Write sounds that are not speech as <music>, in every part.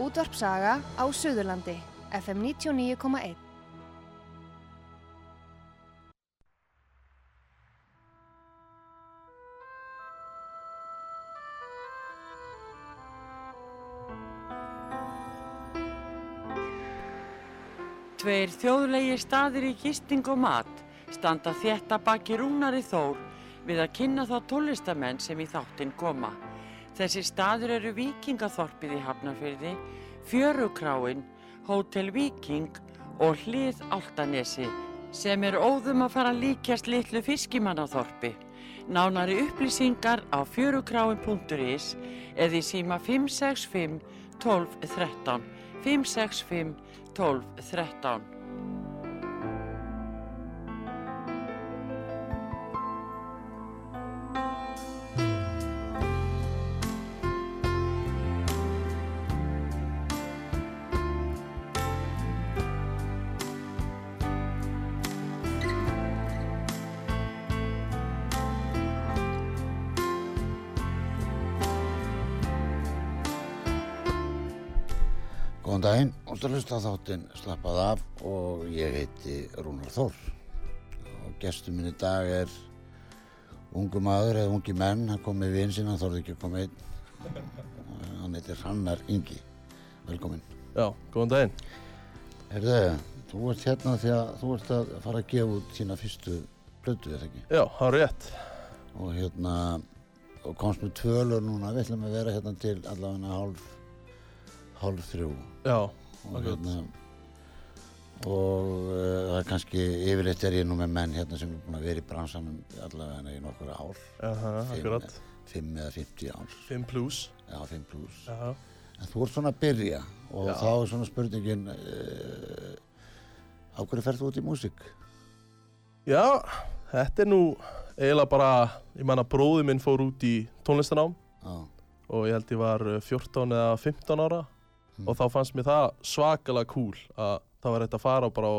Útvarp Saga á Suðurlandi, FM 99,1. Tveir þjóðlegi staðir í gisting og mat standa þétta baki rúnari þór við að kynna þá tólistamenn sem í þáttinn koma. Þessi staður eru Víkingaþorpið í Hafnarfyrði, Fjörukráin, Hótel Víking og Hlið Áltanesi sem er óðum að fara líkjast litlu fiskimannaþorpi. Nánari upplýsingar á fjörukráin.is eða í síma 565 12 13 565 12 13 og þú hlusta þáttinn Slappað af og ég heiti Rúnar Þór og gestur minn í dag er ungu maður eða ungi menn, hann kom með vinn sín, hann þorði ekki að koma einn hann heitir Hannar Ingi velkomin. Já, góðan daginn. Herðu, þú ert hérna því að þú ert að fara að gefa út sína fyrstu blödu, eða ekki? Já, það er rétt. og hérna og komst með tvölur núna, við ætlum að vera hérna til allavega hálf hálf þrjú Já, og hérna og uh, það er kannski yfirleitt er ég nú með menn hérna sem er búin að vera í bransanum allavega í nokkur ár. Aha, akkurat. 5 eða 50 ár. 5 plus. já 5 pluss Já, en þú ert svona að byrja og Já. þá er svona spurningin uh, á hverju ferð þú út í músík? Já, þetta er nú eiginlega bara, ég að bróði minn fór út í tónlistanám já, og ég held ég var uh, 14 eða 15 ára Mm. og þá fannst mér það svakalega cool að það var hægt að fara og bara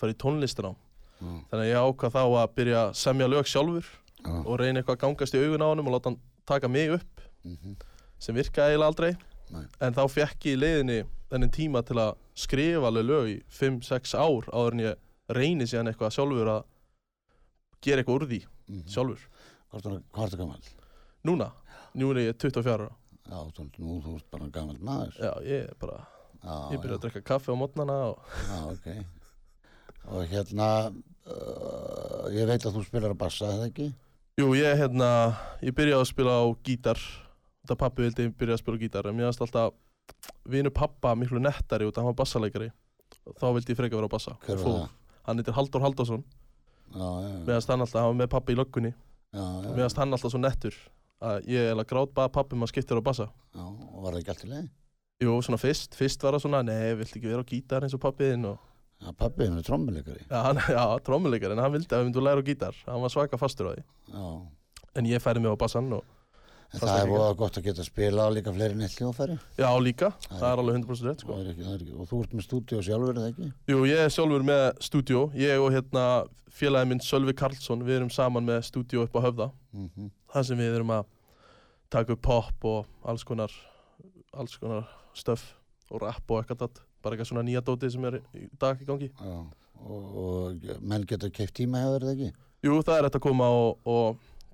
fara í tónlistanám. já, Þannig að ég ákvað þá að byrja að semja lög sjálfur já, og reyna eitthvað að gangast í augun á honum og láta hann taka mig upp mhm, sem virkaði eiginlega aldrei Nei. en þá fekk ég í leiðinni þennan tíma til að skrifa alveg lög í 5-6 ár áður en ég reyni síðan eitthvað sjálfur að gera eitthvað úr því mhm. sjálfur. Hvað hvað ertu gammal? Núna, nú er ég 24 ára Já, þú, nú þú ert bara gammal maður. Já, ég er bara, já, ég byrja að drekka kaffi á mótnana og Já, ok. Og hérna, uh, ég veit að þú spilar að bassa, eða ekki? jú, ég hérna, ég byrjaði að spila á gítar. Þetta pappi vildi byrja að spila á gítar en mér finnst alltaf vinu pappa miklu nettari út af hann var bassaleikari þá vildi ég freka vera á bassa. Hver var það? hann heitir Halldór Halldórsson. Já, já, já, meðan hann alltaf, hann var með pappi í löggunni. Já, já, Mér finnst hann alltaf svo nettur að ég er að grátt bara pappi maður skiptir á bassa já, og var það ekki allt í leið? Jú, svona fyrst, fyrst var það svona, nei, viltu ekki vera á gítar eins og pappiðinn og Já, pabbi, hann er trommuleikari. Já, hann, já trommuleikar, en hann vildi að við myndum læra á gítar Hann var svaka fastur á því Já, En ég færi mig á bassan og en það er voða gott að geta að spila á líka fleiri neitt hljóðfæri. já, líka, Það það er alveg 100% rétt, sko. Það er ekki, það er ekki, og þú ert með stúdíu sjálfur, eða ekki? Jú, ég er sjálfur með stúdíó. Ég og hérna félagi minn Sölvi Karlsson Við erum saman með stúdíó upp á höfða. Mm Það sem við erum að taka upp pop og alls konar alls konar stöf og rap og eitthvað það bara eitthvað svona nýja dóti sem er í dag í gangi. Já, og, og menn geta keift tíma hjá þér, eða ekki? Jú,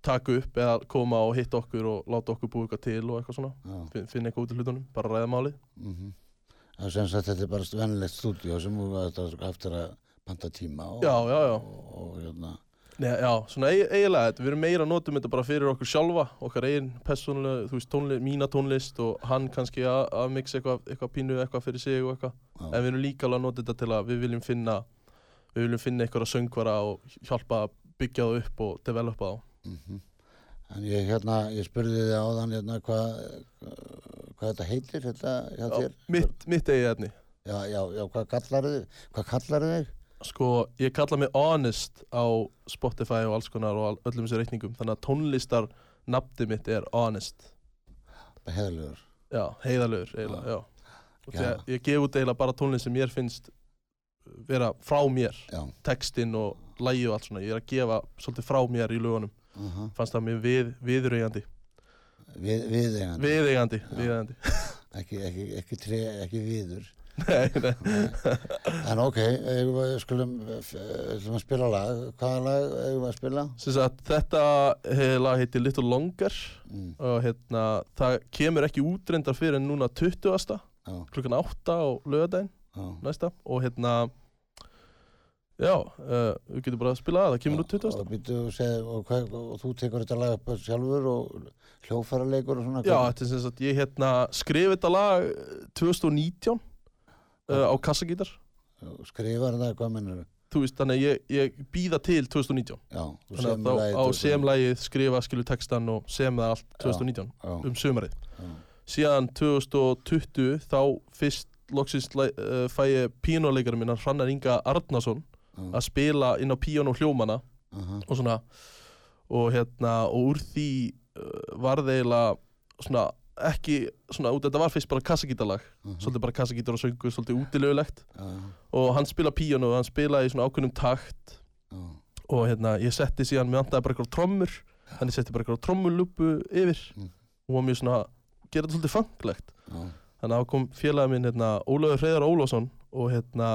það taka upp eða koma og hitta okkur og láta okkur búa eitthvað til og eitthvað svona. Já, Fin- finna eitthvað út í hlutunum, bara ræða málið. Mhm. Það er sem sagt, þetta er bara vennilegt stúdíu sem þú eftir að panta tíma og, Já, já, já. og, og hérna, Nei, Já, svona eig- eiginlega, við erum meira að notum þetta bara fyrir okkur sjálfa, okkar eigin persónulega, þú veist, tónlist, mína tónlist og hann kannski að, mixa eitthvað, eitthvað pínu eitthvað fyrir sig og eitthvað. En við erum líka alveg að nota þetta til að við viljum finna við viljum finna eitthvað söngvara og hjálpa að byggja það upp og developa þá Mhm. En ég hérna, ég spurði þið áðan hérna hvað hvað þetta heitir þetta hjá Já, þér? mitt, mitt eigið efni Já, já, já, hvað kallar þið? Hvað kallar þið? sko, ég kalla mig Honest á Spotify og alls konar og öllum þessu reikningum þannig að tónlistar nafni mitt er Honest Það heðalegur. já, heiðalögur eiginlega, já, Já. þegar ég gef út eiginlega bara tónlist sem mér finnst vera frá mér Já, textinn og lægi og allt svona ég er að gefa svolítið frá mér í lögunum uh fannst það mér við, viðreigandi við, við eigandi. viðeigandi, Já. viðeigandi <laughs> ekki, ekki, ekki, tre, ekki viður. Nei, nei, <laughs> En ok, við skulum, eh, að spila lag. Hvaða lag eigum við að spila? sagt, þetta eh, lag heitir Little Longer Mm, og hérna, það kemur ekki útrendar fyrir en núna 20. já, klukkan 8 á lögadaginn og hérna já, uh, við getum bara að spila það, það kemur út 20. Og, og, hvað, og þú tekur þetta lag upp sjálfur og hljófæraleikur og svona? Já, þetta er sem sagt, ég hérna skrif þetta lag eh, 2019 uh, á kassagítar Skrifar það, hvað mennur þú veist, þannig að ég, ég býða til 2019 Já, þannig að þá á 2000. semlægið skrifa skilu textan og sem það allt 2019 Já, um sömarið já, síðan 2020 þá fyrst loksins uh, fæ ég píjónuleikarum minna Hrannar Inga Arnason já, að spila inn á píjónu hljómana aha, og svona og hérna og úr því uh, var það eiginlega svona ekki svona út þetta var fyrst bara kassagítarlag aha, svolítið bara kassagítar og söngu svolítið útilegulegt og hann spila píjónu og hann spilaði í svona ákveðnum takt. Og hérna ég setti síðan mér vantaði bara eitthvað trommur þannig setti bara eitthvað trommulúpu yfir. Mm. og var mjög svona gera þetta svolítið fanglegt þannig að þá kom félagi minn hérna Ólafur Hreiðar Ólafsson og hérna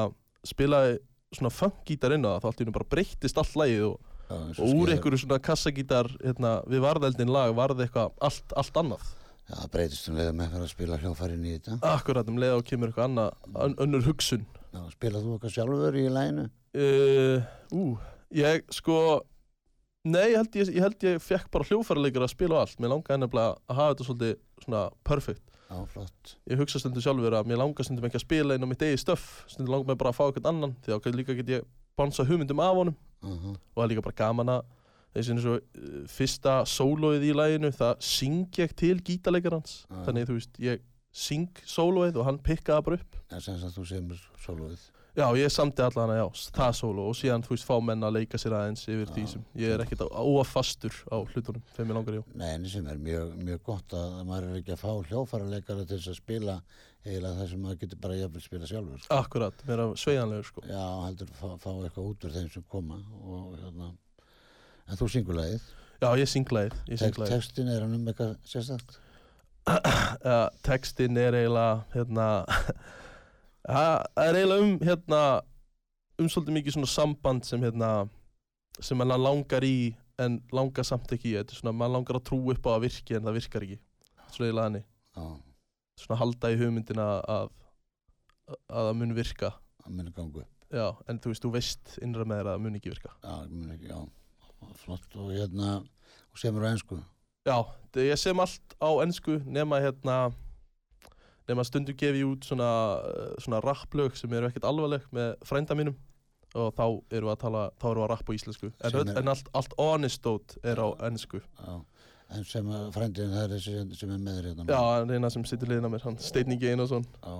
spilaði svona funkgítar inn á það þá allt í hennu bara breyttist allt lagið og, eins og úr einhverju svona kassagítar hérna, við varðeldin lag varði eitthvað allt, allt annað. Já, það breytist um leiðum með fyrir að spila hljófærin í þetta. Akkurat um leið og kemur eitthvað annað ön- önnur hugsun. Já, spilað þú eitthvað sjálfur í læginu? uh, ú, ég sko nei, ég held ég, ég held ég fekk bara hljófæraleikar að spila á allt. Mér langaði nefnilega að hafa þetta svolítið svona perfect Já, flott. Ég hugsa stundum sjálfur að mér langar stundum ekki að spila inn á mitt eigi stöff stundum langar mér bara að fá eitthvað annan því að líka get ég bánsa hugmyndum af honum. Aha, og það er líka bara gaman að þessi eins og uh, fyrsta sólóið í læginu það syng ég til gítarleikarans Já. þannig þú veist ég syng sólóið og hann pikkaði bara upp. Það sem að þú semur sólóið já ég samti allan að já það sóló og síðan þú veist fá menn að leika sér aðeins yfir því Já. sem ég er ekkert óafastur á hlutunum þegar mér langar já Nei, en sem er mjög, mjög gott að maður er ekki að fá hljófæraleikara til þess að spila eiginlega það sem maður getur bara jafnvel spila sjálfur sko. akkurat, er sveianlegur sko. Já, heldur fá, fá eitthvað út úr þeim sem koma og hérna. En þú syngur lagið, já ég syng lagið ég syng lagið. textin er hann um eitthvað sérstakt? <clears throat> Ja, textin er eiginlega hérna <laughs> það er eiginlega um hérna um svolítið mikið svona samband sem hérna sem maður langar í en langar samt ekki í. Þetta svona maður langar að trú upp á að virki en það virkar ekki. Svona eiginlega hannig Já, svona halda í hugmyndina að að það mun virka. Það muni gangu upp. Já en þú veist þú veist innra með þér að það mun ekki virka. Já, muni ekki, já. Flott og hérna, og semur á ennsku já ég sem allt á ennsku nema hérna nema stundum gef ég út svona eh, svona rapplög sem eru ekkert alvarleg með frænda mínum. Og þá erum við að tala þá erum við að rappa á íslensku. En, er- en allt, allt honestót er á ennsku Já, en sem að frændin það er þessi sem- er með þér hérna já en eina sem situr liðina mér hann Steitningi Einarsson. Já,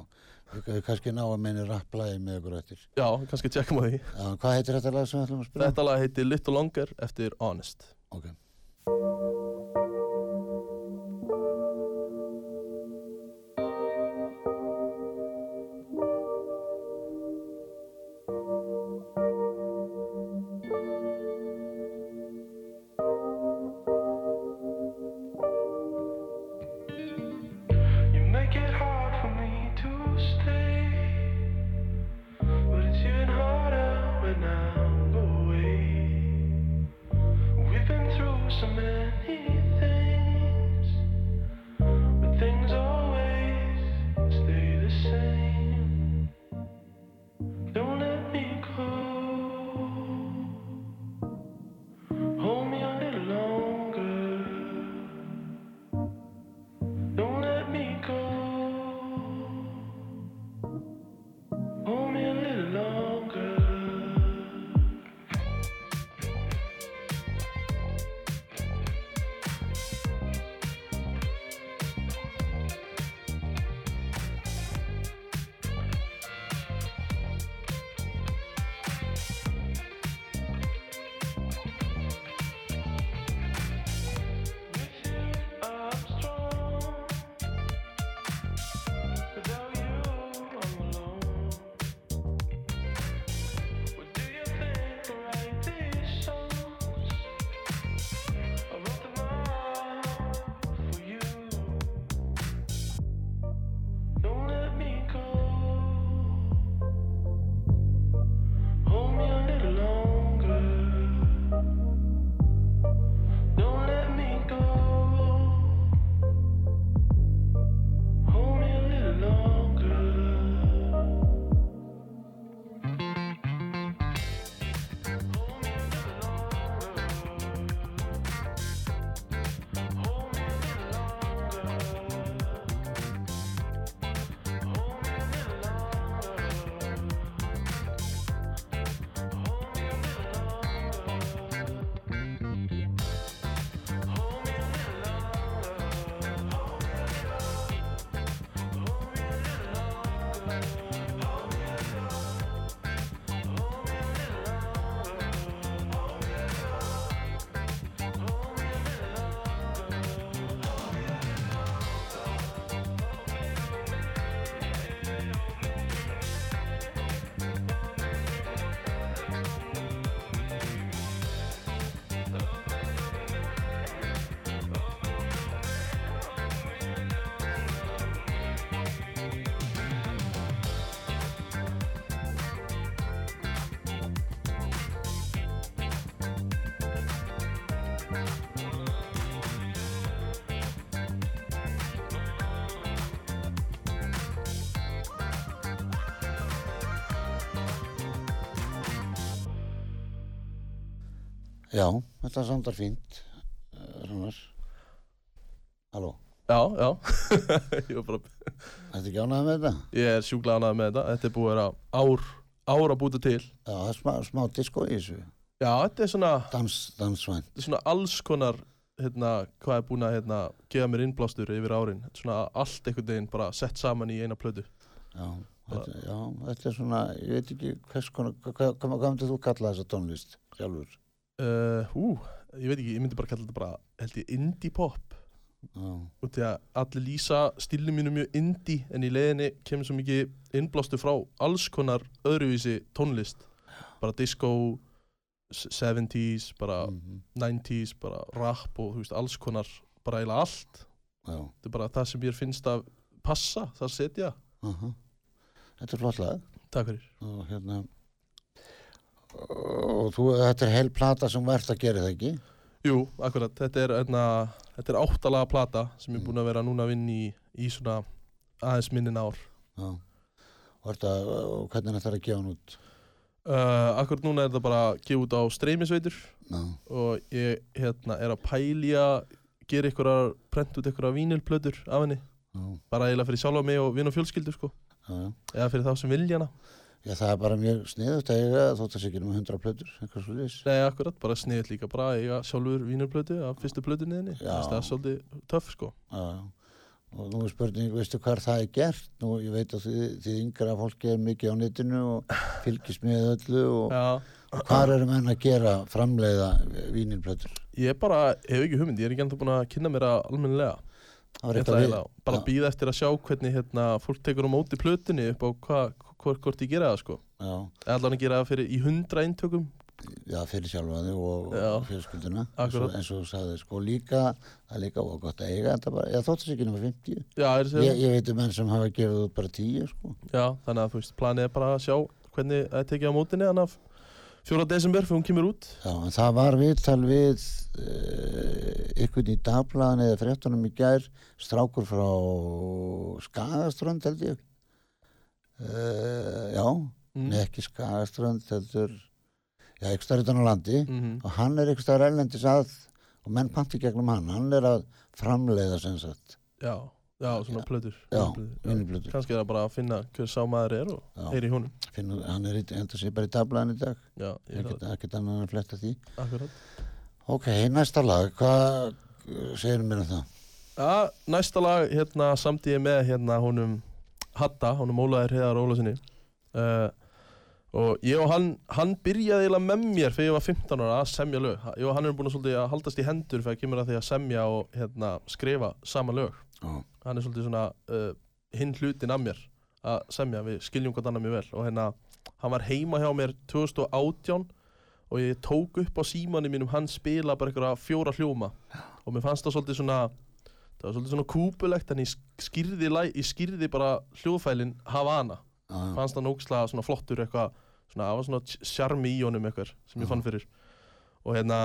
við, kannski ná að meina rapplægi með ykkur eftir. Já kannski tjekkum á því. Já, hvað heitir þetta lag sem við ætlum að spila? þetta lag heitir Little Longer eftir Honest Ok Já, þetta samtar fínt, uh, Rúnar. Halló, Já, já <laughs> Ég var bara þetta ekki ánægð með þetta? Ég er sjúklega ánægð með þetta Þetta er búið að ár, ár að búta til Já, það er smá, smá disko í þessu, Já, þetta er svona, dans, dansvænt. þetta er svona alls konar hérna, hvað er búin að hérna, gefa mér innblástur yfir árin er svona allt einhvern veginn bara sett saman í eina plötu Já, þetta, já, þetta er svona, ég veit ekki hvers konar, hvað, hvað, hvað myndir þú kalla þessa tónlist sjálfur? Uh, Ú, ég veit ekki, ég myndi bara kalla þetta bara held ég indie pop. Já, út í að allir lýsa stílum mínu mjög indie en í leiðinni kemur svo mikið innblástur frá alls konar öðruvísi tónlist. Bara disco, s- 70s bara mhm, 90s, bara rap og þú veist alls konar, bara eiginlega allt. Já, þetta er bara það sem mér finnst að passa, það setja. Aha. Þetta er flott lag. Takk fyrir. Og hérna, og þú, þetta er heil plata sem verðt að gera það ekki? Jú, akkurat, þetta er, hérna, þetta er áttalaga plata sem er búin að vera núna að vinna í, í svona aðeins minnin ár Já. Og, þetta, og hvernig þetta er að gefa hann út? uh, Akkurat núna er þetta bara að gefa út á streymisveitur og ég hérna, er að pæli að gera ykkur prent út ykkur vínilplötur af henni já, bara eiginlega fyrir sjálfa mig og vinn og fjölskyldu sko. já, já. eða fyrir þá sem vilja hana Já, það er bara mjög sniðut að eiga þótt að sé ekki um 100 plötur, eitthvað svo lýs. Nei, akkurat, bara sniðið líka bara að eiga sjálfur vínilplötu af fyrstu plötunni þinni Já. það er svolítið töff sko Já. Og nú er spurning, veistu hvar það er gert? Nú, ég veit að þið, þið yngra fólki er mikið á netinu og fylgist með öllu og, og hvar eru menn að gera framleiða vínilplötur? ég bara hef ekki hugmynd, ég er ekki ennþá búin að kynna mér við, eiginlega bara að býða eftir að sjá hvernig hérna, fólk tekur á móti plötunni upp á hvað, hvort, hvort ég gera það sko. Allan að gera það fyrir í hundra eintökum. Já, fyrir sjálfa þig og, Já. eins og, Akkurat. eins og þú sagði, sko. Líka það er líka og gott að eiga bara, ég þótt þess ekki nema 50 Já, er, ég, ég veit um menn sem hafa gefið út bara 10 sko, já, þannig að þú veist, planið er bara að sjá hvernig það er tekið á mótinni hann af 4. desember fyrir hún kemur út. Já, en það var viðtal við uh, ykkur í dagblaðan eða fréttunum í gær strákur frá Skagaströnd held ég uh, já, mm. Ekki Skagaströnd, heldur, já, ekki stærri utan á landi. Mm og hann er ekki stærri erlendis að og menn panti gegnum hann, hann er að framleiða sem sagt, Já, já, svona vinnublötu. Kannski er það bara að finna hver sá maður er og heyri í honum. Finnu, hann er, í- held að sé bara í dablaðan í dag, Já, er ekkert, annan að fletta því. akkurat. Ok, næsta lag, hvað segir mér um það? Já, næsta lag, hérna, samt ég með hérna honum Hatta, honum Ólaður Heiðar Ólasinni uh, og ég og hann, hann byrjaði eiginlega með mér þegar ég var 15 ára að semja lög. Ég og hann erum búin að, að haldast í hendur þegar kemur að því að semja og hérna, skrifa sama lög. Já, hann er svolítið svona uh, hinn hlutin af mér að semja, við skiljum hvort annað mjög vel. Og hérna, hann var heima hjá mér 2018 og ég tók upp á símanum mínum hann spila bara einhverja fjóra hljóma. Og mér fannst það svolítið svona það var svolítið svona kúpulegt en ég skýrði, ég skýrði bara hljóðfælin Havana, já, fannst það nógslega svona flottur eitthvað, svona, það var svona sjarmi í honum eitthvað sem ég fann fyrir. Og hérna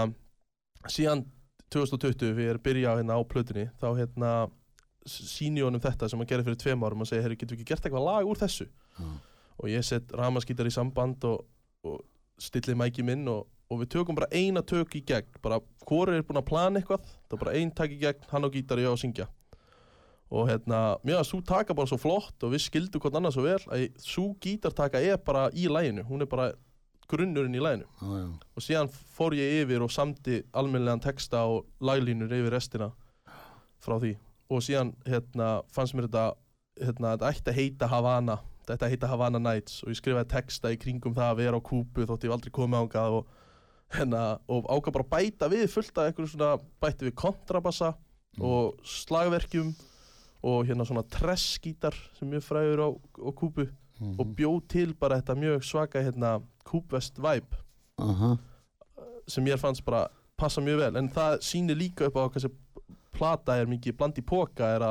síðan 2020 þegar ég er að byrja hérna á plötunni þá hérna síni honum þetta sem hann gerði fyrir tveim árum og segi, herru, getur við ekki gert eitthvað lag úr þessu? Já, og ég set ramaskítar í samband og, og stilli mæki minn og, og við tökum bara eina tök í gegn. Bara hvori er búin að plana eitthvað það er bara ein tak í gegn, hann á gítar ég á að syngja. Og hérna, mér að svo taka bara svo flott og við skildum hvort annað svo vel að svo gítartaka er bara í læginu hún er bara grunnurinn í læginu já, já, og síðan fór ég yfir og samdi almennilegan texta og laglínur yfir restina frá því. Og síðan hérna, fannst mér þetta hérna, þetta ætti að heita Havana. Þetta ætti að heita Havana Nights. Og ég skrifaði texta í kringum það að vera á kúpu þótt ég aldrei komið ángað og, hérna, og ákvað bara bæta við fullt af einhverju svona bæti við kontrabassa og slagverkjum og hérna svona treskítar sem mjög frægur á, á kúpu mhm, og bjóð til bara þetta mjög svaka hérna kúpvest vibe. Aha, sem mér fannst bara passa mjög vel. En það sýnir líka upp á hvað þessi plata er mikið bland í póka er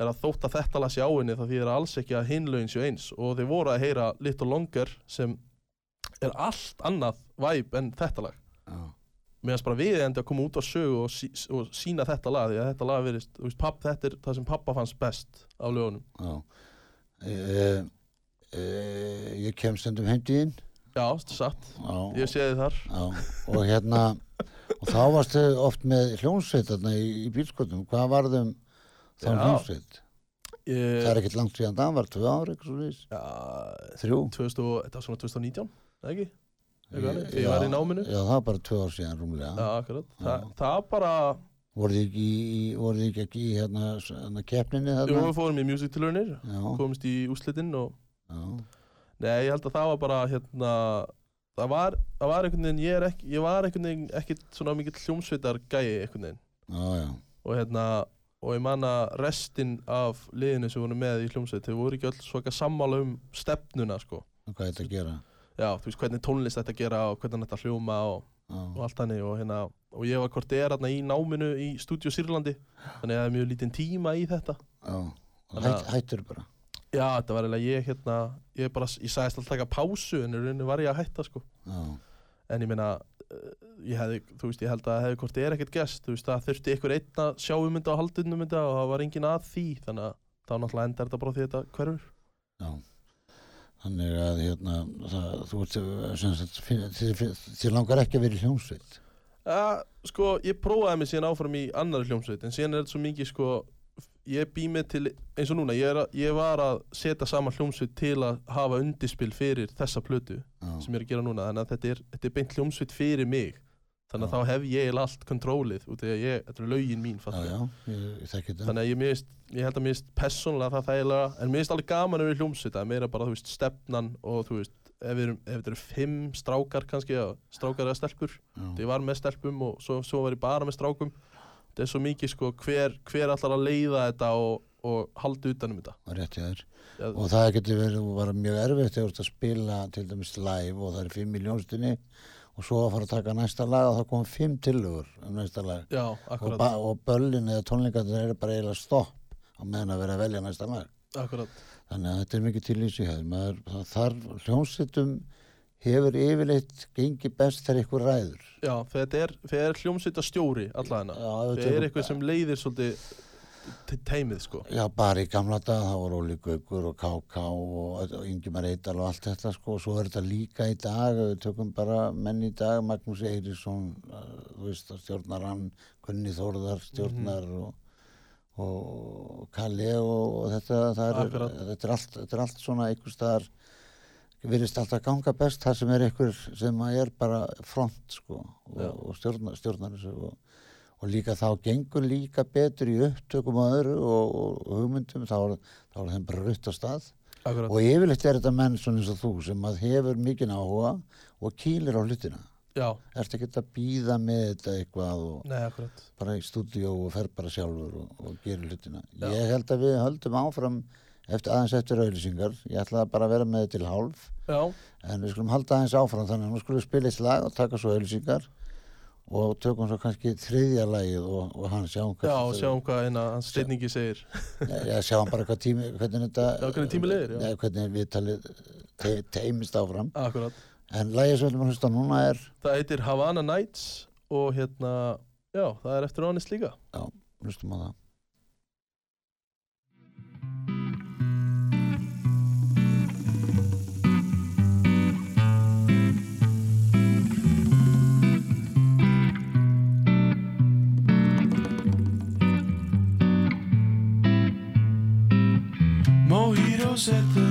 er að þótt að þetta lasi á henni það því er alls ekki að hinlaugin séu eins. Og þeir voru að heyra Little Longer sem er allt annað vibe en þetta lag. Já, meðan bara við endi að koma út á sögu og, sí, og sína þetta lag því að þetta lag verist, þú veist, papp, þetta er það sem pappa fannst best af lögunum. Já. E, e, ég kem stundum heimtíðin Já, satt, Já, ég sé þið þar. Já, og hérna og þá varstu oft með hljónsveit þarna í, í bílskotum, hvað varðum þá hljónsveit? ég, Það er ekkert langt síðan það var tvö ári, eitthvað svo vís, Já, þrjú. 2000, og- þetta var svona 2019, eða ekki? Ég- var í náminu? Já, það var bara tvö ár síðan rúmlega. Já, akkurat, Þa, það bara voruð þið ekki, þið ekki í hérna, hérna keppninni Jú, þarna? við fórum í Music Tilraunir Já, komist í úslitinn og já, Nei, ég held að það var bara hérna það var, það var einhvern veginn ég, er ekki, ég var einhvern veginn ekkit svona mikill hljómsveitar gæi einhvern veginn. Já, já, og hérna og ég man að restin af liðinu sem voru með í hljómsveit þau voru ekki öll svaka sammála um stefnuna sko. Hvað er þetta að gera? Já, þú veist hvernig tónlist þetta að gera og hvernig þetta hljóma og, og allt hannig og hérna og ég var hvort er hérna í náminu í Studio Sýrlandi þannig að það er mjög lítinn tíma í þetta. Já, hætt, að- hættur bara. Já, þetta var eiginlega ég hérna ég bara, ég sagðist alltaf taka pásu en í rauninni var ég að hætta sko. Já, en ég meina uh, ég hefði, þú veist, ég held að hefði hvort er ekkert gest, þú veist, það þurfti einhver einn að sjá um þetta og það var engin að því, þannig að þá náttúrulega endar þetta bara á því þetta hverfur. já Þannig að hérna, það, þú ert þið langar ekki að vera í hljómsveit? Uh, sko, ég prófaði mig síðan áfram í annari hljómsveit, en síðan er þetta svo mikið, sko, ég bý mig til, eins og núna, ég, að, ég var að setja saman hljómsveit til að hafa undirspil fyrir þessa plötu Já, sem ég er að gera núna, þannig að þetta er, þetta er beint hljómsveit fyrir mig, þannig að Já. þá hef ég allt kontrólið, út af því að ég, þetta er lögin mín, já, fattar já, ég, ég þekki þetta. Þannig að ég, mist, ég held að mér finnst persónulega það þægilega en mér finnst alveg gaman vera í hljómsveit það er bara þú veist stefnan og þú veist ef, við erum, ef þetta eru fimm strákar kannski eða strákar eða stelpur. Þegar ég var með stelpum og svo, svo var ég bara með strákum. Þetta er svo mikið sko hver, hver allar að leiða þetta og, og halda utanum þetta? Og rétt hjá þér. Já, og það getur verið bara mjög erfitt að spila til dæmis live og það er fimm í hljómsveitinni og svo að fara að taka næsta lag og það kom fimm tillögur um næsta lag. Já og, og böllin eða tónleikarnir eru bara eiginlega stopp á meðan að vera að velja næsta lag akkurat. Þannig að þetta er mikið til í maður, það þarf hljómsveitum hefur yfirleitt gengið best þegar ykkur ræður. Já þetta er, er hljómsveita stjóri við þegar er eitthvað sem leiðir svolítið te- teimið sko. Já, bara í gamla dag, það voru Óli Gaukur og KK og, Ingimar Eidal og allt þetta sko, og svo er þetta líka í dag, við tökum bara menn í dag, Magnús Eirísson, uh, þú veist, stjórnar hann, Gunni Þórðar stjórnar og, og Kalli og, og þetta, það er, þetta, er allt, þetta er allt svona einhvers staðar, virðist alltaf ganga best það sem er einhver sem er bara front sko og, og stjórnar, stjórnar og, og líka þá gengur líka betur í upptökum og öðru og, og, hugmyndum þá er, þá er þeim bara rutt á stað. Akkurat, og yfirleitt er þetta menn svona eins og þú sem að hefur mikinn áhuga og kýlir á hlutina ertu ekki að býða með þetta eitthvað og nei bara í stúdíó og fer bara sjálfur og, og gerir hlutina? Já. ég held að við höldum áfram eftir aðeins eftir auðlýsingar ég ætla bara að vera með þetta til hálf. Já, en við skulum halda aðeins áfram þannig að nú skulum við spila eitt lag og taka svo auðlýsingar og tökum svo kannski þriðja lagið og, og hann sjáum já, og sjáum hvað eina hans steinningi segir. Já, sjáum bara hvað tími, hvernig þetta Já, hvernig tími leiðir, já. Hvernig við talið te, teimist áfram. Akkurat en lagið sem við erum að hlusta núna er Það heitir Havana Nights og hérna, já, það er eftir Honest líka. hlustum á það Mojitos at the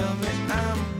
tell me I'm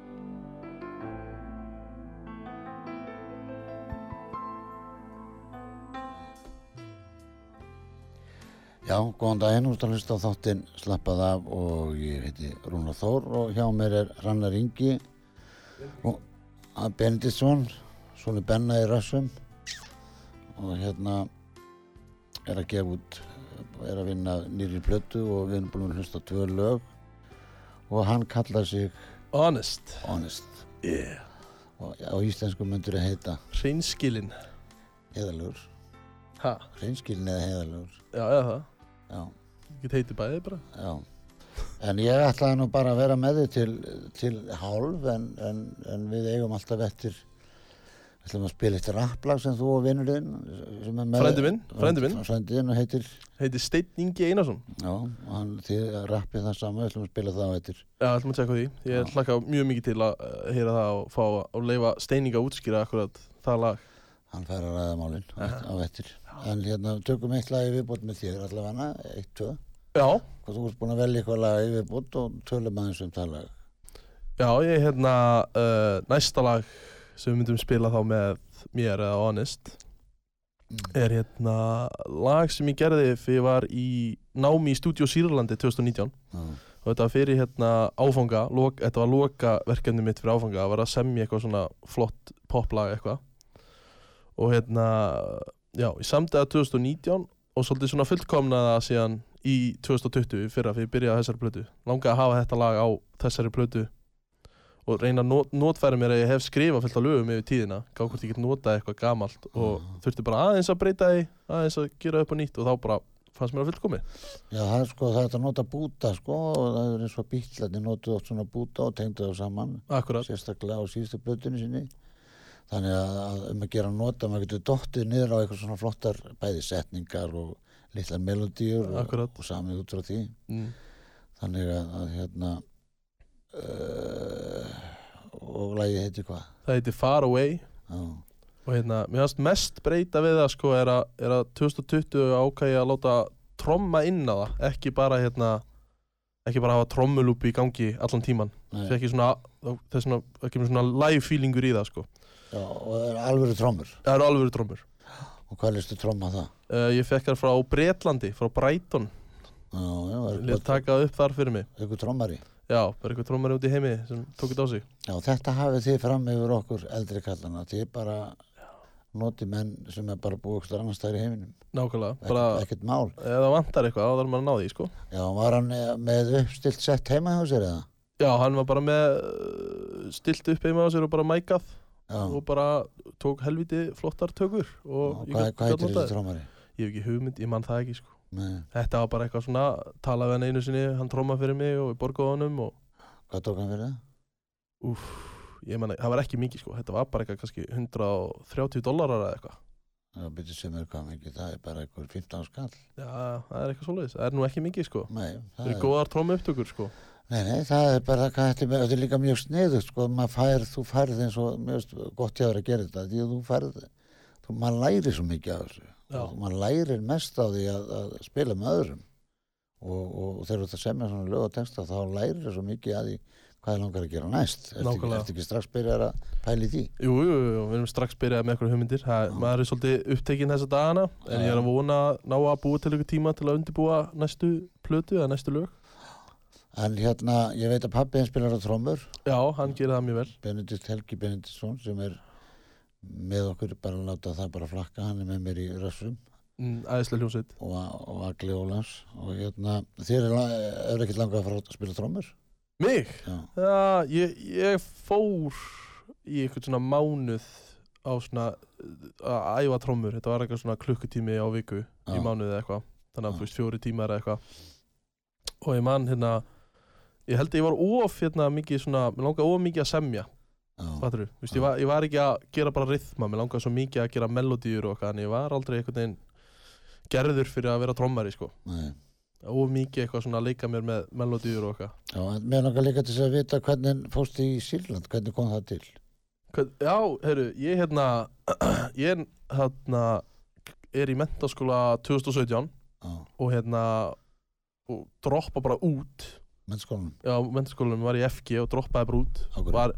Já, góðan daginn, þú ert að hlusta á þáttinn Slappað af og ég heiti Rúnar Þór og hjá mér er Rannar Ingi og Benediktsson, svona Benna í Rassum og hérna er að gefa út, er að vinna nýri plötu og við erum búin að hlusta tvö lög. Og hann kallar sig Honest. Honest. Yeah. og á íslensku myndur að heita? Hreinskilin heiðalögur, Ha, hreinskilin eða heiðalögur, já, eða það. Ég get heiti bæði bara. Já, en ég ætlaði nú bara að vera með þið til, til hálf en, en, en við eigum alltaf eftir við ætlum að spila eitt rapplag sem þú og vinnurinn minn og heitir, Heiti Steinn Ingi Einarsson. Já, hann rappið það saman, við ætlum að spila það á eftir. Já, ætlum að tjekka því. Ég Já. hlakka mjög mikið til að heyra það og fá að leifa Steininga útskýra akkurat það lag. Hann fær að ræða málinn á, Aha. En hérna tökum eitt lag viðbót með þér allavega, eitt, tvö. Já, og þú ert búin að velja eitthvað lag viðbót og tölum aðeins um það lag. Já, ég er hérna uh, næsta lag sem við myndum spila þá með mér eða Honest Mm. er hérna lag sem ég gerði fyrir ég var í námi í Studio Sýrlandi 2019 Já, og þetta var fyrir hérna áfanga lok, þetta var loka verkefni mitt fyrir áfanga að vera að semja eitthvað svona flott poplag eitthvað. Og hérna já, ég samdi það 2019 og svolítið svona fullkomnaði það síðan í 2020 í fyrra fyrir ég byrjaði á þessari plötu. Langaði að hafa þetta lag á þessari plötu og reyna að not, notfæra mér að ég hef skrifað fullt af lögum yfir tíðina gá hvort ég get notað eitthvað gamalt og Mhm. þurfti bara aðeins að breyta því aðeins að gera upp á nýtt og þá bara fannst mér að fullkomi Já, það er sko, það er að nota búta sko og það er eins og bílarnir notuð oft svona búta og tengdu það saman Akkurat, sérstaklega á síðustu blötunni sinni þannig að, um að gera nota maður getur dottið niður á eitthvað svona flottar bæði setningar og litlar melodíur og, og samið út frá því. Mm. þannig að, að hérna uh, og lagið heiti hvað? Það heiti Far Away. Já, og hérna, mér finnst mest breyta við það sko er að, er að 2020 ákæði að láta tromma inn á það ekki bara hérna ekki bara hafa trommulúpi í gangi allan tíman það er ekki svona, það er svona, það kemur svona live feelingur í það sko já, og það er alvöru trommur. Það eru alveg trommur. Og hvað listu tromma það? uh, ég fekk þar frá Bretlandi, frá Brighton. Já, já, er Lét eitthvað, taka það upp þar fyrir mig. Eitthvað trommari? Já, bara eitthvað trommari út í heimi sem tók þetta á sig. Já, þetta hafið þið fram yfir okkur eldri kallana, þið bara noti menn sem er bara búið okkur annars staðar í heiminum, nákvæmlega, bara ekkert mál. Það vantar eitthvað, þá þarf maður að ná því sko. Já, var hann eh, með uppstilt sett heima hjá sér eða? já, hann var bara með uh, stilt upp heima á sér og bara mækað Já, og bara tók helviti flottar tökur og ég hvað, hvað heitir þessi trommari? ég hef ekki hugmynd, ég mann það ekki sko. Þetta var bara eitthvað svona, talaði við hann einu sinni hann tróma fyrir mig og ég borgaði honum og hvað tók hann fyrir það? úff, ég manna, það var ekki mikið sko. Þetta var bara eitthvað kannski 130 dólarar eða eitthvað. Já, byrju sem er hvað mikið, það er bara eitthvað 15 skall. Já, það er eitthvað svoleiðis, það er nú ekki mikið sko. Nei, það það eru góðar tróma upptökur sko nei, nei, það er bara þetta er, er líka mjög sniðugt sko, fær, þú færð eins og mjög gott hjá þér að gera þetta því að þú færð, þú, maður lærir svo mikið af þessu. Maður lærir mest á því að, að spila með öðrum. Og, og þegar þú að semja svona lög og texta þá lærir svo mikið að því hvað er langar að gera næst. Ertu ekki, ekki strax byrjar að pæli því? Jú, jú, jú, við erum strax byrjað með eitthvað hugmyndir. Það, Já. maður er svolítið upptekinn þessa dagana en ég er að vona að ná að búa til ykkur tíma til að undirbúa næstu plötu eða næstu lög en hérna, ég veit að pappi henn spilar á trommur. Já, hann gerir það mjög vel. Benedikt Helgi Benediktsson sem er með okkur bara að láta það bara flakka hann er með mér í rössum. Mm, æðislega hljómsveit. Og, og Agli Ólafs. Og hérna, þér er, la- er ekkert langað að fara að spila trommur? Mig? já, Já, ég, ég fór í eitthvað svona mánuð á svona að æfa trommur, þetta var eitthvað svona klukkutími á viku Já. í mánuð eða eitthvað. Þannig að þú veist fjóri tímar eða eitthvað. Og ég man hérna ég held að ég var of hérna mikið svona mér langaði of mikið að semja, fattur þú ég ég var ekki að gera bara rithma mér langaði svo mikið að gera melodíur og eitthvað en ég var aldrei einhvern veginn gerður fyrir að vera trommari sko. Of mikið eitthvað svona að leika mér með melodíur og eitthvað. Mér langar líka til þess að vita hvernig fórst í Sýrland, hvernig kom það til? Hvern, já, heyrðu, ég hérna <clears throat> ég hérna er í mentaskóla 2017 já, og hérna og droppa bara út mennskólanum já, mentaskólanum var í FG og droppaði bara út. Ákveður. var,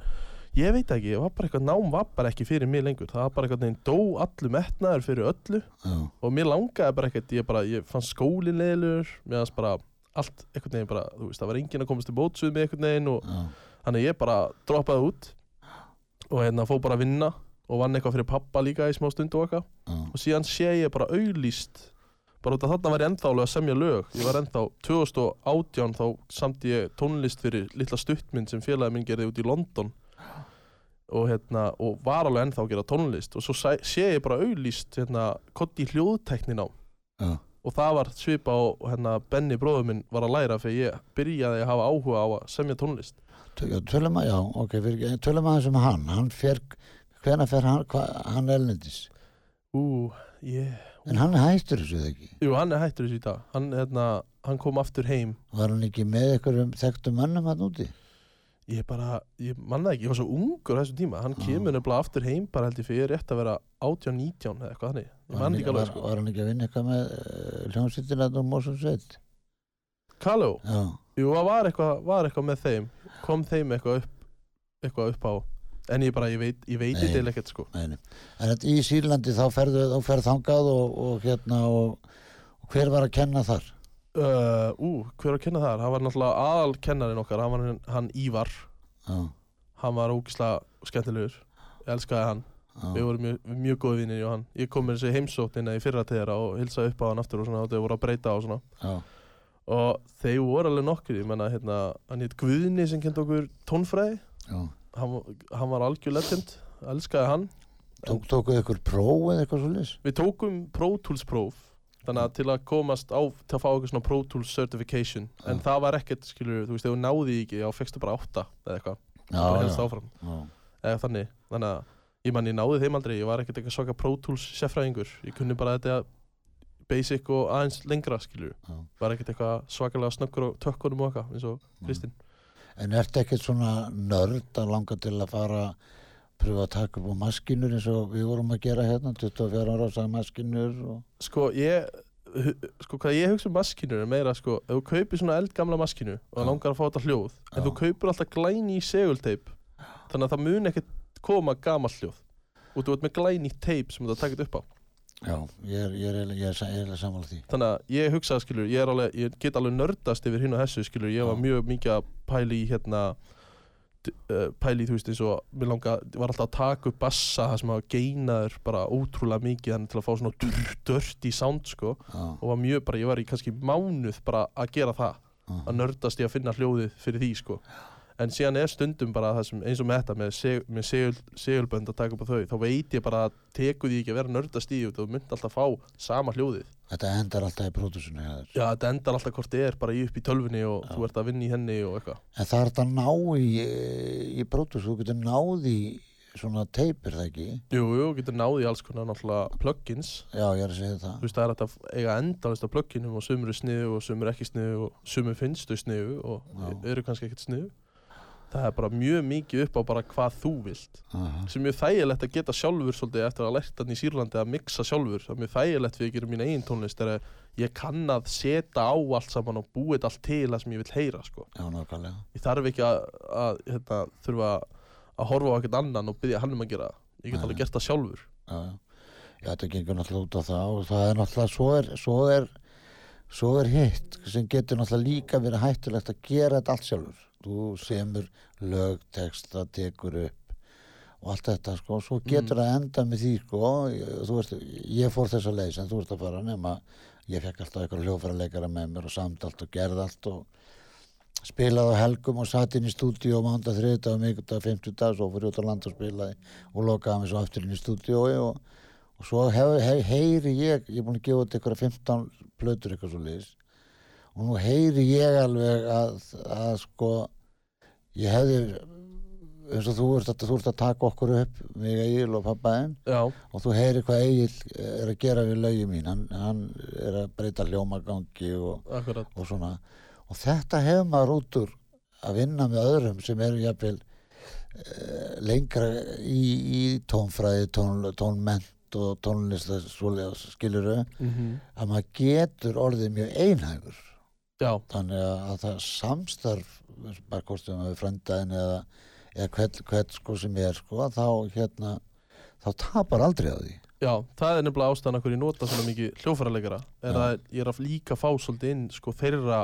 ég veit ekki, það var bara eitthvað nám var bara ekki fyrir mig lengur, það var bara eitthvað neginn dó allu metnaður fyrir öllu. Já, og mér langaði bara eitthvað, ég bara ég fann skólinn leðilur, mér fannst bara allt eitthvað neginn bara, þú veist, það var enginn að komast til móts við mig eitthvað neginn og já, þannig ég bara droppaði út og hérna fóð bara að vinna og vann eitthvað fyrir pappa líka í smá stund og eitthvað. Og síðan sé ég bara auðlýst bara út af þarna var ég ennþá alveg að semja lög. Ég var ennþá 2018 þá samt ég tónlist fyrir litla stuttmynd sem félagi minn gerði út í London. Og hérna og var alveg ennþá að gera tónlist. Og svo sæ, sé ég bara auðlýst hérna kotti hljóðteknin á. Já, og það var svipa og hérna Benny bróður minn var að læra fyrir ég byrjaði að hafa áhuga á að semja tónlist. Tölum að, já, ok, tölum að þessum hann, hann fer, hvenær fer hann, hva, hann elnendis, ú, ég en hann hættur þessu eða ekki, Jú, hann hættur þessu í dag. Hann, hérna, hann kom aftur heim. Var hann ekki með einhverjum þekktum mönnum hann úti, Ég bara, ég manna ekki, ég var svo ungur á þessum tíma. Hann Já. kemur nefnilega aftur heim bara held ég fyrir rétt að vera 18-19 eða eitthvað þannig. Ég manna ekki alveg var, sko. var hann ekki að vinna eitthvað með uh, hljómsveitina og Mósusveit, Kalló, já, jú, það var eitthvað, var eitthvað með þeim. Kom þeim eitthvað upp eitthvað upp á En ég bara, ég veit, ég veit Nei. þetta ekkert sko. neini, en þetta í Sýrlandi þá ferðu, þá ferð þangað og, og hérna og, og hver var að kenna þar, uh, Ú, hver var að kenna þar? Hann var náttúrulega aðal kennarinn okkar. Hann var hann, Ívar. Já, Hann var ógislega skemmtilegur. Ég elskaði hann. Við já, vorum mjög, mjög góði vinnir og hann Ég kom með þessi heimsóknina í fyrra þeirra og hilsaði upp á hann aftur og svona og þau voru að breyta og svona. Já, og þeir voru alveg nokkur ég menna hérna, hann heit Guðni sem kendi okkur tónfræði hann, hann var algjör legend, elskaði hann. Tók, tókuð ykkur próf eða eitthvað svolítið, við tókum Pro Tools próf þannig að til að komast á til að fá eitthvað svona Pro Tools certification en Já. það var ekkert, skilur, þú veist, ef þú náði ekki þá fekstu bara átta eða eitthvað, bara já, helst áfram. Já, eða þannig, þannig að ég man ég náði þeim aldrei, ég var ekkert eitthvað svaka Pro Tools sérfræðingur, ég kunni bara þetta basic og aðeins lengra skilur, Já. var ekkert eitthvað svakalega snöggur og tökkunum og eitthvað eins og Mm. Kristinn En ertu ekkert svona nörd að langa til að fara pröfa að taka upp á maskinur eins og við vorum að gera hérna 24 ára á sagði maskinur og sko ég sko hvað ég hugsa um maskinur er meira sko ef þú kaupir svona eldgamla maskinu og það langar að fá þetta hljóð en Já. þú kaupir alltaf glæni í segulteip þannig að það mun ekkert koma gamall hljóð. Og þú ert með glæni teip sem þú takit upp á já, ég er, er, eiginlega- ég er, sa- eiginlega sammála því. Þannig að ég hugsa skilur ég, alveg, ég get alveg nördast yfir hinn og þessu skilur ég var Já. mjög mikið að pæli í hérna pæli í þú veist eins og mér langa, var alltaf að taka upp bassa það sem hafa geinaður bara ótrúlega mikið þannig til að fá svona dörr, dört í sound sko. Já, og var mjög bara, ég var í kannski mánuð bara að gera það, já, að nördast í að finna hljóðið fyrir því sko en síðan er stundum bara það sem eins og með þetta með, seg, með segul, segulbönd að taka upp á þau þá veit ég bara að teku því ekki að vera nördast í og þú mynd alltaf fá sama hljóðið. Þetta endar alltaf í pródúsinu já þetta endar alltaf hvort þið er bara í upp í tölvunni og Já. þú ert að vinna í henni og eitthvað. En það er þetta að ná í í pródús, þú getur náð í svona teipir það ekki? Jú, jú, getur náði alls konar náttúrulega plugins. Já, ég er að segja það. Þú veist það er að eiga endalist af pluginum og sumur er sniðu og sumur ekki sniðu og sumur finnst þau sniðu og eru kannski ekkert sniðu það er bara mjög mikið upp á bara hvað þú vilt Aha. sem er mjög þægilegt að geta sjálfur svolítið eftir að lært hann í Sýrlandi að mixa sjálfur það er mjög þægilegt fyrir að gera mín eigin tónlist er að ég kann að setja á allt saman og búið þetta allt til það sem ég vil heyra sko. já, nákvæmlega ég þarf ekki að, að hérna, þurfa að horfa á ekkert annan og byggja hann um að gera það ég get alveg gert það sjálfur já, já. já, þetta gengur náttúrulega út á það og það er náttúrulega, svo er svo er, svo er hitt sem getur náttúrulega líka verið hættulegt að gera þetta allt sjálfur. Þú semur lög, texta, tekur upp og allt þetta sko, svo getur það enda með því sko, veist, ég fór þessa leið sem þú ert að fara nema ég fekk alltaf eitthvað hljófæra leikara með mér og samt allt og gerði allt og spilaði á helgum og satt inn í stúdíu og mánda þriðdag, mikuldag, fimmtudag svo fór ég út á land og spilaði og lokaði mig svo aftur inn í stúdíói og, og svo hef, hef, heyri ég ég er búin að gefa út eitthvað 15 plötur eitthvað svo liðis og nú heyri ég alveg að, að sko ég hefði eins og þú ert, að, þú ert að taka okkur upp mig Egil og pappaðinn og þú heyri hvað Egil er að gera við lögi mín. Hann, hann er að breyta hljómagangi og og svona. Og þetta hefur maður út úr að vinna með öðrum sem eru jafnvel uh, lengra í, í tónfræði, tón, tónment og tónlist svolega skiluru mm að maður getur orðið mjög einhæfur já, þannig að, að það samstarf bara kostum við fröndaðin eða, eða hvern, hvern sko sem er sko þá hérna þá tapar aldrei á því. Já, það er nefnilega ástæðan okkur ég nota svona mikið hljófæraleikara er Já. að ég er að líka fá svolítið inn sko þeirra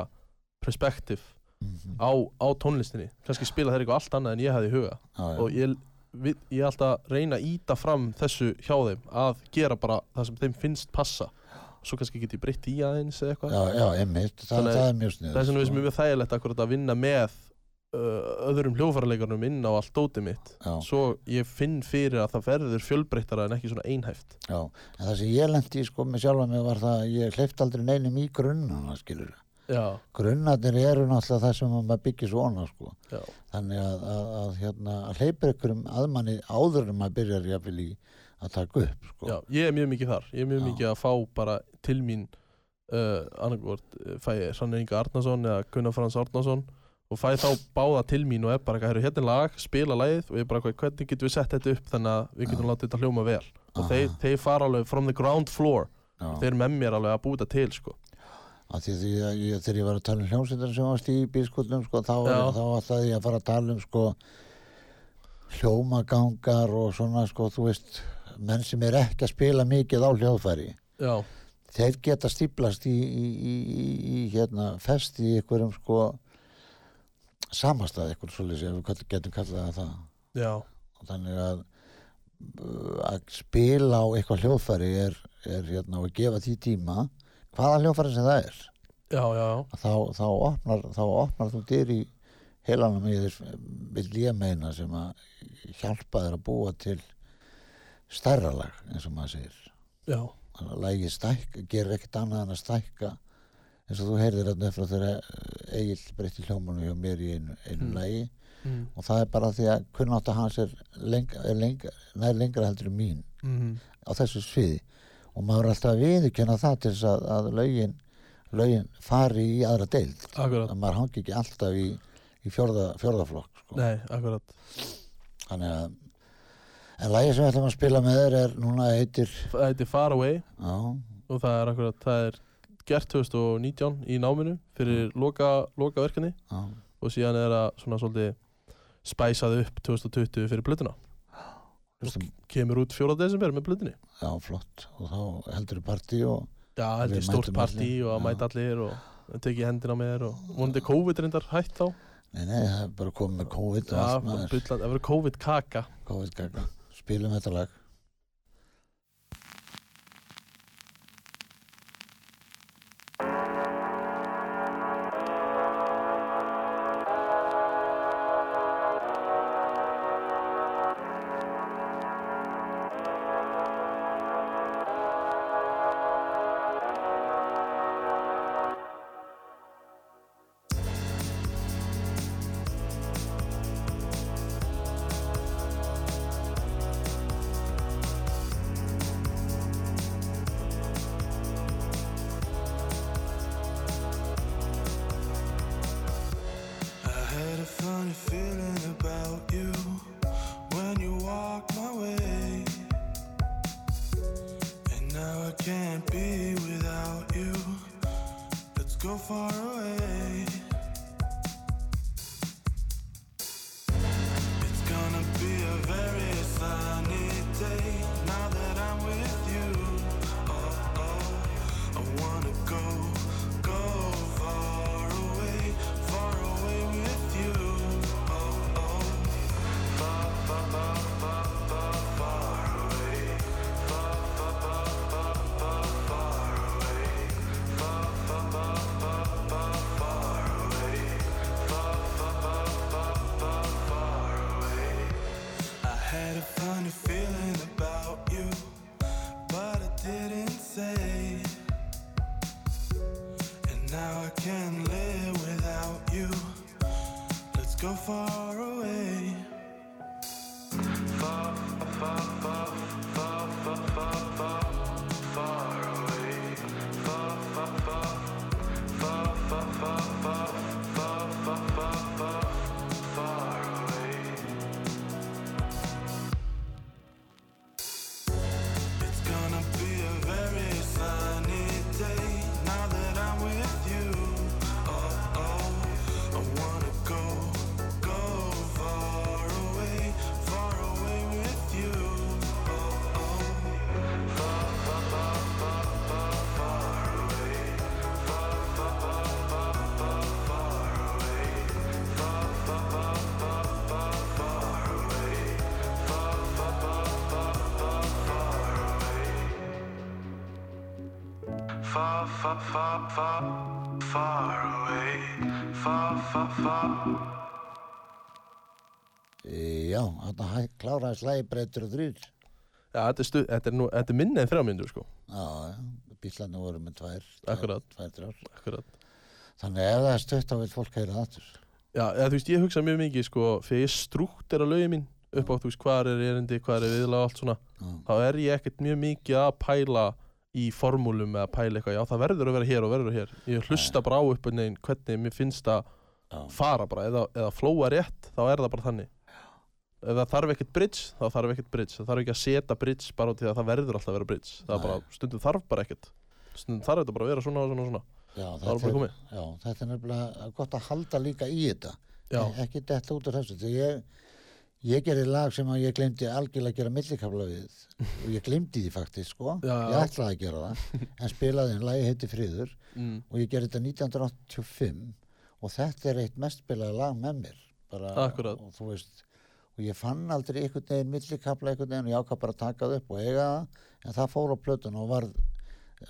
perspektíf mm á, á tónlistinni. Kannski spila þeir eitthvað allt annað en ég hefði í huga. Og ég, ég er alltaf að reyna að íta fram þessu hjá þeim að gera bara það sem þeim finnst passa. Svo kannski get ég breytt í aðeins eða eitthvað. Já, já, einmitt, það, það er mjög snið það er svona við sem er mjög þægilegt akkurat að vinna með uh, öðrum hljófarleikarnum inn á allt dótið mitt. Já, svo ég finn fyrir að það verður fjölbreyttara en ekki svona einhæft. Já, en það sem ég lendi sko með sjálfa mig var það að ég hleypt aldrei neinum í grunnana skilur já, grunnarnir eru náttúrulega það sem maður byggir svona sko. Þannig að, að, að, hérna, hleypir ykkurum aðmanni áður en maður byrjar jafnvel í að taka upp sko. já, ég er mjög mikið þar. Ég er mjög Já. mikið að fá bara til mín uh, annarkvort uh, fæ Sanne Inga Arnason eða Gunnar Frans Arnason og fæ þá báða til mín og er bara eitthvað, "Heyrðu, hérna er lag, spila lagið. Og ég er bara hvernig getum við sett þetta upp þannig að við getum látið þetta hljóma vel? Og þeir, þeir fara alveg from the ground floor. Já. þeir með mér alveg að búta til sko. Af því að ég, þegar ég var að tala um hljómsveitar sem varst í bílskotnum sko, þá, þá ætlaði ég að fara að tala um sko, hljómagangar og svona sko, þú veist menn sem er ekki að spila mikið á hljóðfæri. Já, þeir geta stíplast í, í, í, í, í hérna, fest í einhverjum sko samastað eitthvað svolítið getum kallað það. Já, og þannig að að spila á eitthvað hljóðfæri er, er hérna og gefa því tíma hvaða hljóðfæri sem það er já, já, já. þá, þá, opnar, þá opnar þú dyr í heilanum í þess vil ég meina sem að hjálpa þér að búa til stærra lag eins og maður segir já. að lagið stækka, gerir ekkert annað en að stækka eins og þú heyrðir hérna frá þegar Egil breytti hljómanu hjá mér í einu, einu Mm. lagi mm. og það er bara því að kunnátt hans er, lengra, er lengra, nær lengra heldur mín Mm. á þessu sviði og maður er alltaf að viðurkenna það til þess að, að lögin, lögin fari í aðra deild. Akkurat, að maður hangi ekki alltaf í, í fjórða, fjórðaflokk sko. nei, akkurat. Þannig að en lagi sem við ætlum að spila með þér er núna heitir Það heitir Far Away. Já, og það er akkurat, það er gert 2019 í náminu fyrir loka, loka verkefni já, og síðan er það svona svolítið spæsað upp 2020 fyrir blötuna hlustum, kemur út 4. desember með blötunni já, flott. Og þá heldur partí og Já, held Við ég stórt partí og að mæta allir og tekið hendina með þér og vonandi COVID reyndar hætt þá. Nei, nei, það er bara komið með COVID Já, það verður COVID kaka COVID gagna, spilum þetta lag far Far, far, far, far, away. Far, far, far. Já, þarna kláraði slæði breytur og þrýr Já, þetta er, stu, þetta er, nú, þetta er minni en þrjá myndur sko Já, já, bílarnir voru með tvær Akkurat. tvær, tvær, Akkurat Þannig ef það er stutt þá vil fólk heyra það aftur Já, eða, þú veist, ég hugsa mjög mikið sko þegar ég strúktera lögin mín upp á, þú veist, hvað er erindi, hvað er viðlag og allt svona Já, þá er ég ekkert mjög mikið að pæla í formúlum eða pæla eitthvað, já það verður að vera hér og verður að vera hér. Ég hlusta bara á upp en einn hvernig mér finnst að fara bara, eða, eða flóa rétt þá er það bara þannig. Ef það þarf ekkert bridge, þá þarf ekkert bridge. Það þarf ekki að setja bridge bara út í að það verður alltaf að vera bridge. Það er bara, stundum þarf bara ekkert. Stundum þarf þetta bara að vera svona og svona og svona. Já, það er bara komið. já, þetta er nefnilega gott að halda líka í þetta. Já, ekki detta út af þessu þegar ég, ég gerði lag sem ég glemdi algjörlega að gera millikafla við. Og ég glemdi því faktisk sko. Já, ég já. ætlaði að gera það en spilaði en lagi heiti Friður. Mm, og ég gerði þetta 1985 og þetta er eitt mest spilaði lag með mér. Bara, Akkúrat. og veist og ég fann aldrei einhvern veginn millikafla einhvern veginn og ég ákvað bara að taka það upp og eiga það. En það fór á plötun og var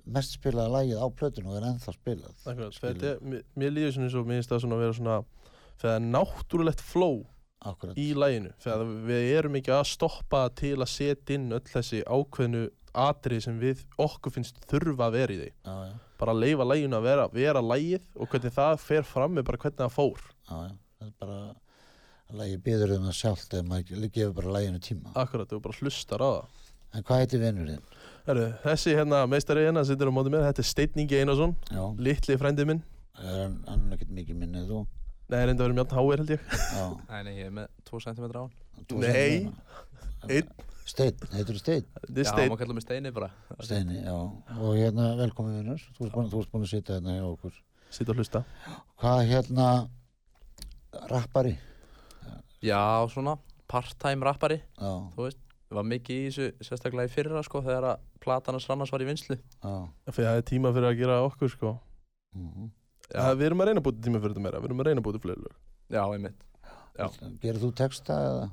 mest spilaði lagið á plötun og er ennþá spilað akkurat, þetta mér, líður svona eins og mér finnst það svona að vera svona þegar náttúrulegt flow Akkurat. í læginu við erum ekki að stoppa til að setja inn öll þessi ákveðnu atrið sem við okkur finnst þurfa að vera í því. Já, já, bara að leifa læginu að vera, vera lægið og hvernig það fer fram með bara hvernig það fór. Já, það er bara lagi byður um það sjálft eða maður gefur bara laginu tíma. Akkurat, þú bara hlustar á það. En hvað heitir vinnurinn? Þessi hérna meistari hérna sittur á móti mér, þetta er Steinn Ingi Einarsson litli frændi minn, er hann, hann er ekkert mikið minnið þú nei, reynda að vera mjönd háir held ég. Já, Nei, nei, ég er með 2 cm á. Hann Nei. það. Einn. Steinn, heitir þú Steinn? er Já, maður kallar mig Steini bara. Steini, já. Og hérna velkomin vinnur þú ert búin, þú ert búin að sitja hérna hjá okkur. Sittur að hlusta. Hvað hérna rappari? Já, svona part-time rappari já, Þú veist, var mikið í þessu sérstaklega í fyrra sko þegar að platanars rannars var í vinslu já. Fyrir það er tíma fyrir að gera okkur sko. Mhm. Já, ja, við erum að reyna að búti tíma fyrir þetta meira, við erum að reyna að búti fleiri lög já, einmitt Já. gerir þú texta eða?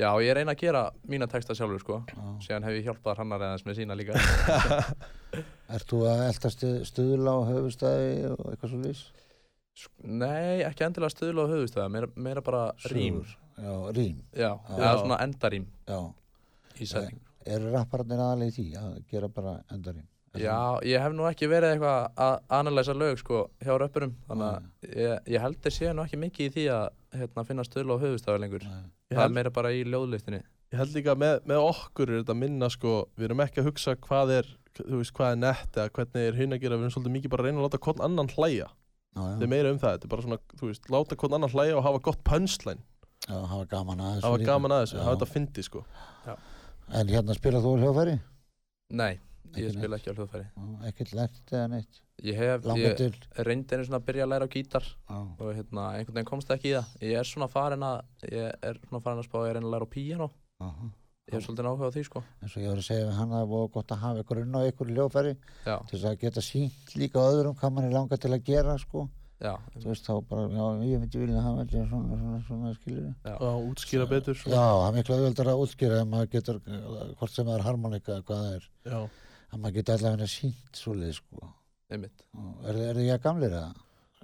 Já, ég reyna að gera mína texta sjálfur sko Já. Síðan hef ég hjálpað hannar eðans með sína líka <laughs> Ert þú að elda stu- stuðla á höfustæði og eitthvað svo? Sk- Nei, ekki endilega stuðla á höfustöða meira, meira bara rím Já, rím, Já, Já. eða svona endarím já í setning Eru rappararnir aðalega í því að gera bara endarím? Já, ég hef nú ekki verið eitthvað að analæsa lög sko hjá röppurum þannig að ég, ég held að sé nú ekki mikið í því að hérna, finna stöðla á höfustöða lengur. Það? Er meira bara í ljóðlistinni. Ég held líka með, með okkur er þetta minna sko, við erum ekki að hugsa hvað er þú veist, hvað er nett eða hvernig er hinn að gera við erum svolítið mikið bara að reyna að láta hvern annan hlæja. Já, þetta er meira um það, þetta er bara svona, þú veist, láta hvern annan hlæja og hafa gott punchline, já, hafa gaman að þessu hafa gaman að þessu, Já. hafa þetta fyndi sko. En hérna spilað þú á hljófæri? Nei, ég spila neitt. ekki á hljóðfæri Já, Ekkert lært eða neitt? Ég hef, Langar ég til? reyndi einu svona að byrja að læra á gítar Já, og hérna, einhvern veginn komst ekki í það Ég er svona farin að, ég er svona farin að spá að ég reyna að læra á píano aha. Ég hef svolítið áhuga á því sko eins og ég var að segja við hann að það var gott að hafa ykkur inn á ykkur hljófæri Já, til þess að geta sínt líka öðrum hvað mann er langað til að gera sko já, þú veist þá bara, já, ég myndi vilja hafa þetta svona, svona, svona, skilur já, að útskýra betur Já, svona. það er miklu auðvöldar að útskýra ef maður getur, hvort sem það er harmonika eða hvað það er, Já. Að maður getur allavega sínt svoleið sko. Einmitt. Er, er þið ég gamlir eða?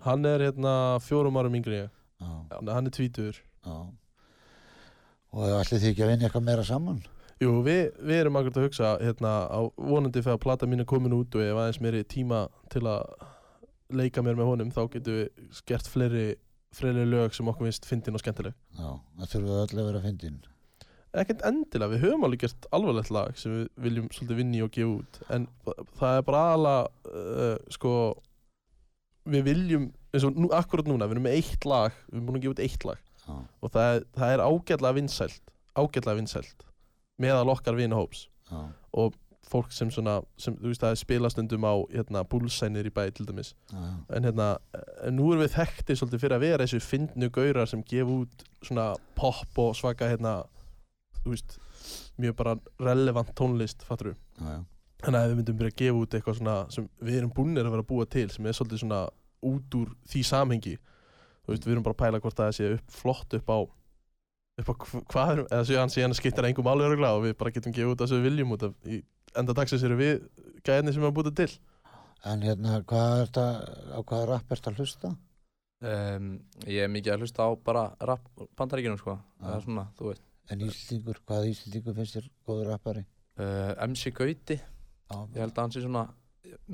hann er hérna fjórum árum yngri en ég. Já, Þannig að hann er tvítur já og ætlið þið ekki að vinna eitthvað meira saman? Jú, við, við erum akkurat að hugsa hérna, á vonandi þegar plata mín er komin út og ég hef aðeins meiri tíma til að leika mér með honum þá getum við gert fleiri, fleiri lög sem okkur finnst fyndin og skemmtileg. Já, það þurfum við öll að vera að fyndin ekkert endilega, við höfum alveg gert alvarlegt lag sem við viljum svolítið vinni og gefa út en það er bara aðalega uh, sko við viljum, eins og nú, akkurat núna við erum með eitt lag, við erum búin að gefa út eitt lag. Já, og það það er ágætlega vinsælt ágætlega vinsælt meðal okkar vinahóps já, fólk sem svona, sem, þú veist það er spilastundum á hérna, búlsænir í bæ til dæmis. Já. en hérna, en nú erum við þekkti svolítið fyrir að vera þessu fyndnu gaurar sem gefa út svona pop og svaka hérna, veist mjög bara relevant tónlist fattur við, þannig að við myndum byrja að gefa út eitthvað svona sem við erum búinir að vera að búa til sem er svolítið svona út úr því samhengi þú veist, við erum bara að pæla hvort það sé upp flott upp á upp á hv- hvað erum, eða séu hann síðan skiptir engum alveg öruglega og við bara getum gefið út það sem við viljum út af í enda dagsins eru við gæðinni sem við erum búið til. En hérna, hvað er þetta, á hvaða rapp ert að hlusta? um, Ég er mikið að hlusta á bara rap bandaríkjunum sko. Það er svona, þú veist En Íslingur, hvaða Íslingur finnst þér góður rappari? uh, MC Gauti, Já, ég held að hann sé svona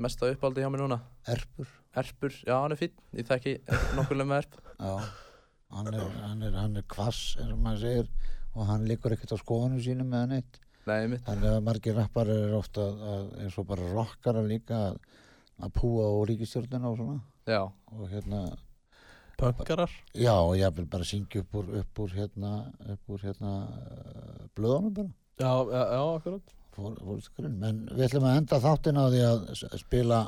mesta uppáldi hjá mér núna. Erpur. Erpur, já hann er fínn, ég þekki nokkulega með Erp. Já, hann er, hann er, hann er kvass, eins og maður segir og hann liggur ekkert á skoðunum sínum með hann eitt Nei, mitt, þannig að margir rappar er ofta eins og bara rockara líka að, að púa á ríkistjórnina og svona. Já, og hérna, Pönkarar? Já, ég vil bara syngja upp úr, upp úr hérna, upp úr hérna uh, blöðunum bara. Já, já, já, akkurat. Fór, fórskurinn, menn við ætlum að enda þáttin á því að spila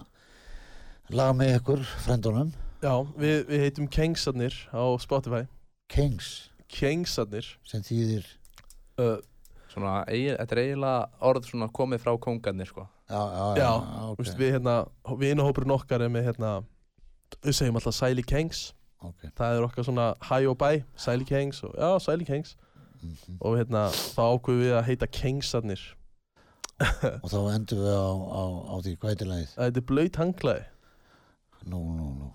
lag með ykkur, frendunum. Já, við, við heitum Kengsarnir á Spotify. Kings, Kengsarnir. Sem þýðir? Uh, svona, þetta er eiginlega orð svona komið frá kóngarnir sko. Já, já, Já, ok, Vist, við hérna, vinahópurinn okkar er með hérna við segjum alltaf Sæli Kengs ok. Það er okkar svona hæ og bæ Sæli Kengs og já, Sæli Kengs mhm. og hérna, þá ákveðum við að heita Kengsarnir og þá endum við á, á, á því lagið? Þetta er blöyt hanglaði Nú, nú, nú.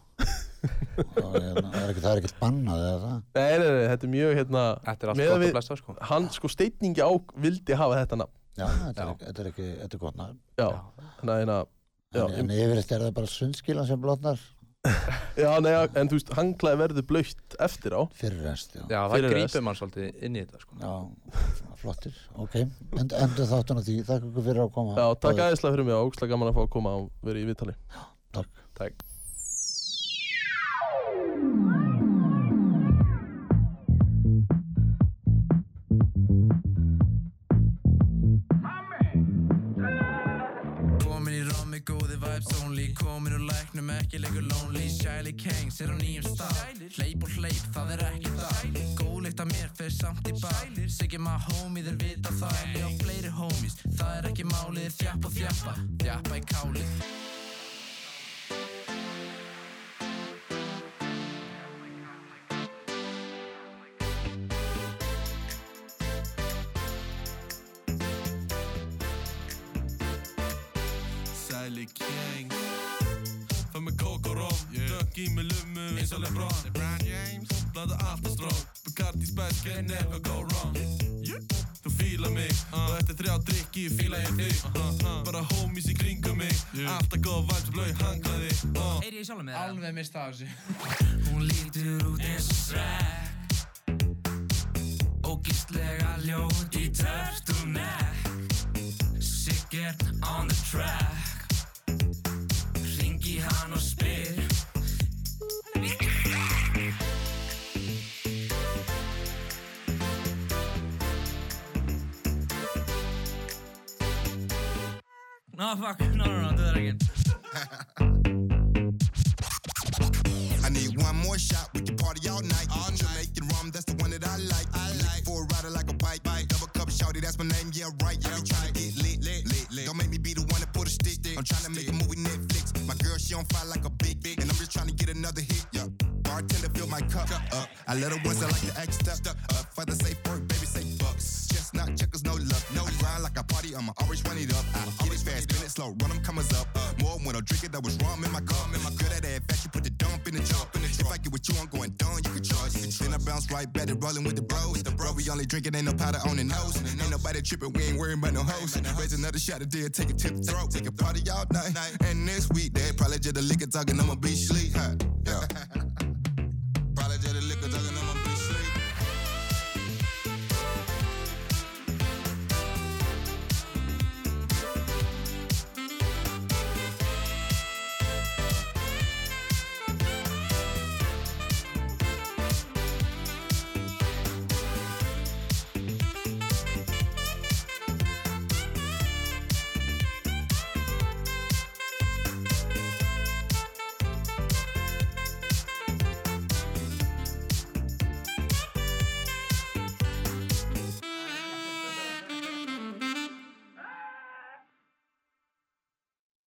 Og hérna, það er ekkert, það er ekkert bannað eða það? Nei, nei, nei, þetta er mjög hérna Þetta er allt gott að blessa sko. hann sko steitningi á vildi hafa þetta nafn. Já, þetta er, Já. ekki- þetta er ekki, þetta er gott nafn. Já, þannig að hérna Já, En, en yfirleitt er það bara sundskilan sem blotnar <laughs> Já, nei, en þú veist, hanglaði verður blöytt eftir á fyrirrest, já. Já, það grípur mann svolítið inn í þetta sko. Já, flottir, ok. End, endur þáttun á því, ykkur fyrir að koma. Já, takk aðeinslega fyrir mig og ógslag gaman að fá að koma og vera í viðtali Takk. Takk. Shiley Kangs er á nýjum stað. Hleyp og hleyp, það er ekki það. Góðleikt að mér fer samt í bað. Siggi maður homie, þeir vita það. Ég á fleiri homies, það er ekki málið. Þjappa þjappa, þjappa í kálið og Lebron LeBron James Blanda alltaf strong Bacardi Spice can never go wrong Þú fíla mig Og eftir þrjá drikki fíla ég þig Bara homies í kringum mig Alltaf góð vibes blöð hanglaði uh. Heyri ég sjálf með það? Alveg mista af þessu Hún lítur út eins og srekk Ógíslega ljót í turtleneck Sigger on the track Ringi hann og spyr No fuck, no no no, do that again <laughs> I need one more shot. We can party all night. All Jamaican rum, that's the one that I like. I like. For a rider like a bike. bike. Double cup shouty, that's my name. Yeah, right. Yeah, we tryna get lit, lit, lit, lit. Don't make me be the one that put a stick. I'm trying to make a movie Netflix. My girl, she on fire like a big, big. And I'm just trying to get another hit. Yeah. Bartender, fill my cup up. I let her once, I like to act stuck up. With the bros. The bro, we only drinking, ain't no powder on the nose. Ain't nobody tripping, we ain't worrying about no hoes. Raise another shot of deal, take it to the throat. Take a party all night. And next week, they probably just a liquor talking, I'ma be sleep. Huh, Yeah.